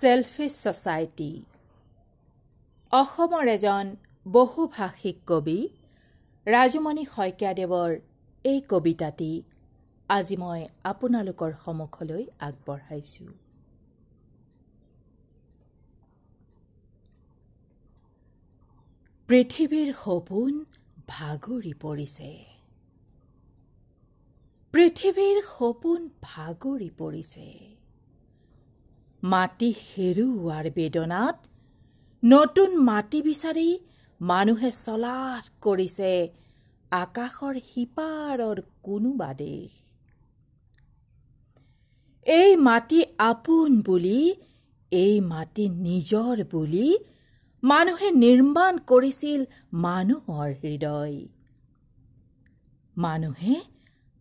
Selfish society অসমৰ এজন বহুভাষিক কবি ৰাজমণি শইকীয়াদেৱৰ এই কবিতাটি আজি মই আপোনালোকৰ সন্মুখলৈ আগবঢ়াইছোঁ। পৃথিৱীৰ সপোন ভাগৰি পৰিছে। পৃথিৱীৰ সপোন ভাগৰি পৰিছে। মাটি হেৰুওৱাৰ বেদনাত নতুন মাটি বিচাৰি মানুহে চলাথ কৰিছে আকাশৰ সিপাৰৰ কোনোবা দেশ। এই মাটি আপোন বুলি এই মাটি নিজৰ বুলি মানুহে নিৰ্মাণ কৰিছিল মানুহৰ হৃদয়। মানুহে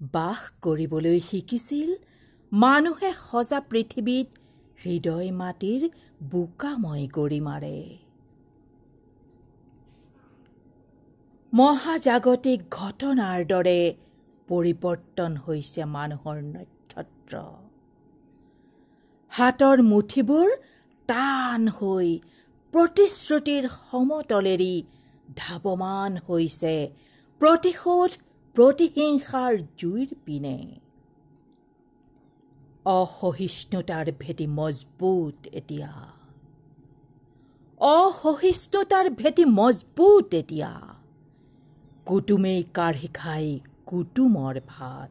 বাস কৰিবলৈ শিকিছিল মানুহে সজা পৃথিৱীত হৃদয় মাটিৰ বোকাময় গৰিমাৰে মহাজাগতিক ঘটনাৰ দৰে পৰিৱৰ্তন হৈছে মানুহৰ নক্ষত্ৰ। হাতৰ মুঠিবোৰ টান হৈ প্ৰতিশ্ৰুতিৰ সমতলেৰি ধাৱমান হৈছে প্ৰতিশোধ প্ৰতিহিংসাৰ জুইৰ পিনে। অসহিষ্ণুতাৰ ভেটি মজবুত এতিয়া। অসহিষ্ণুতাৰ ভেটি মজবুত এতিয়া। কুটুমেই কাঢ়ি খাই কুটুমৰ ভাত।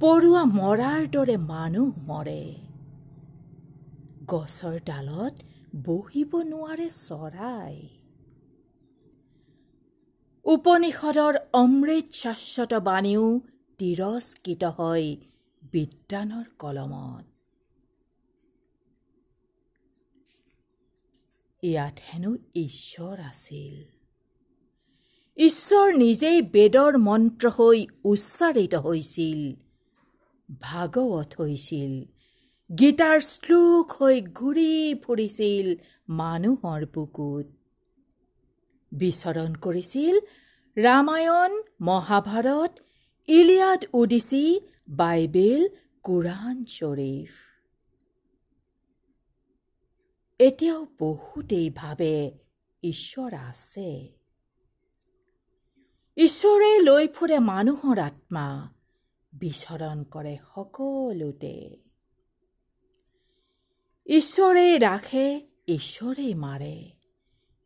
পৰুৱা মৰাৰ দৰে মানুহ মৰে। গছৰ ডালত বহিব নোৱাৰে চৰাই। উপনিষদৰ অমৃত শাশ্বত বাণীও তিৰস্কৃত হয় বিদ্যানৰ কলমত। ইয়াত হেনো ঈশ্বৰ আছিল। ঈশ্বৰ নিজেই বেদৰ মন্ত্ৰ হৈ উচ্চাৰিত হৈছিল ভাগৱত হৈছিল গীতাৰ শ্লোক হৈ ঘূৰি ফুৰিছিল মানুহৰ বুকুত। বিচৰণ কৰিছিল Ramayana Mahabharata Iliad Odyssey Bible Quran Sharif এতিয়াও বহুতেই ভাবে ঈশ্বৰ আছে। ঈশ্বৰে লৈ ফুৰে মানুহৰ আত্মা বিচৰণ কৰে সকলোতে। ঈশ্বৰেই ৰাখে ঈশ্বৰেই মাৰে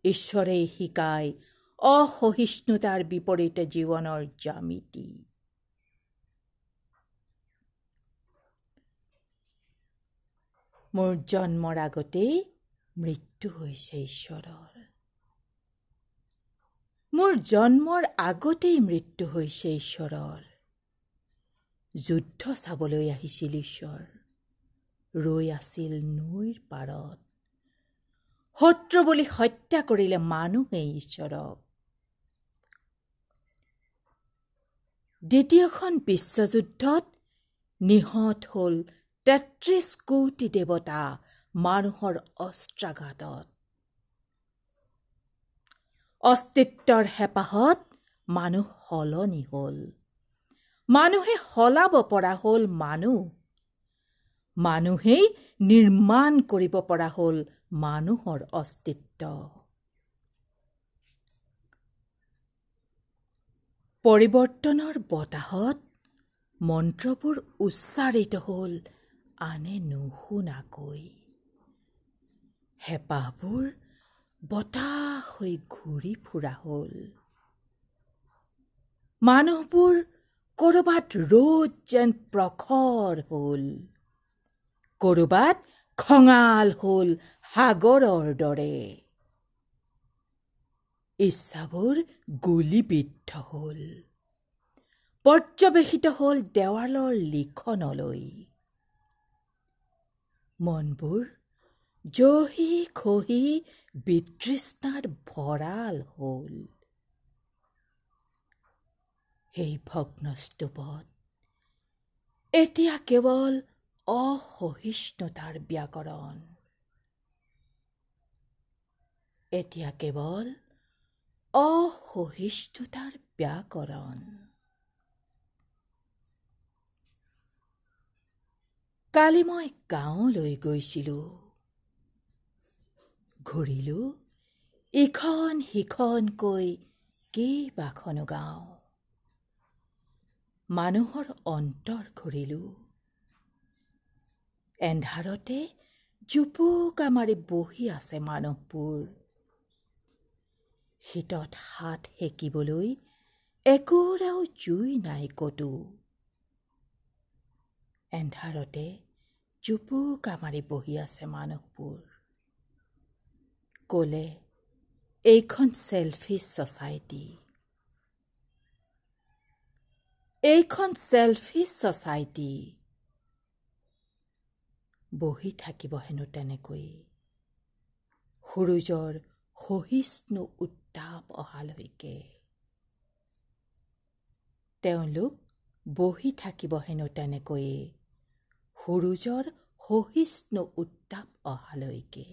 ঈশ্বৰেই শিকায় অসহিষ্ণুতাৰ বিপৰীতে জীৱনৰ জ্যামিতি। মোৰ জন্মৰ আগতেই মৃত্যু হৈছে ঈশ্বৰৰ। মোৰ জন্মৰ আগতেই মৃত্যু হৈছে ঈশ্বৰৰ। যুদ্ধ চাবলৈ আহিছিল ঈশ্বৰ। ৰৈ আছিল নৈৰ পাৰত। শত্ৰু বুলি হত্যা কৰিলে মানুহেই ঈশ্বৰক। দ্বিতীয়খন বিশ্বযুদ্ধত নিহত হ'ল তেত্ৰিশ কোটি দেৱতা মানুহৰ অস্ত্ৰাঘাতত অস্তিত্বৰ হেঁপাহত মানুহ সলনি হ'ল মানুহে সলাব পৰা হ'ল মানুহ মানুহেই নিৰ্মাণ কৰিব পৰা হ'ল মানুহৰ অস্তিত্ব পৰিৱৰ্তনৰ বতাহত মন্ত্ৰবোৰ উচ্চাৰিত হ'ল আনে নুশুনাকৈ। হেঁপাহবোৰ বতাহ হৈ ঘূৰি ফুৰা হ'ল। মানুহবোৰ ক'ৰবাত ৰ'দ যেন প্ৰখৰ হ'ল। ক'ৰবাত খঙাল হ'ল সাগৰৰ দৰে। ইচ্ছাবোৰ গুলীবিদ্ধ হ'ল। পৰ্যবেশিত হ'ল দেৱালৰ লিখনলৈ। মনবোৰ জহি খহি বিতৃষ্ণাত ভঁৰাল হ'ল। সেই ভগ্নস্তূপত এতিয়া কেৱল অসহিষ্ণুতাৰ ব্যাকৰণ। এতিয়া কেৱল অসহিষ্ণুতাৰ ব্যাকৰণ। কালি মই গাঁৱলৈ গৈছিলোঁ। ঘূৰিলোঁ ইখন সিখনকৈ কেইবাখনো গাঁও। মানুহৰ অন্তৰ ঘূৰিলোঁ। এন্ধাৰতে জুপুকা মাৰি বহি আছে মানুহবোৰ। শীতত হাত সেকিবলৈ একোৰাও জুই নাই ক'তো। এন্ধাৰতে জুপুকা মাৰি বহি আছে মানুহবোৰ ক'লে এইখন চেলফিছ ছ'চাইটি এইখন চেলফিছ ছ'চাইটি বহি থাকিব হেনো তেনেকৈ সূৰুজৰ সহিষ্ণু উত্তাপ অহালৈকে তেওঁলোক বহি থাকিব হেনো তেনেকৈয়ে সূৰুজৰ সহিষ্ণু উত্তাপ অহালৈকে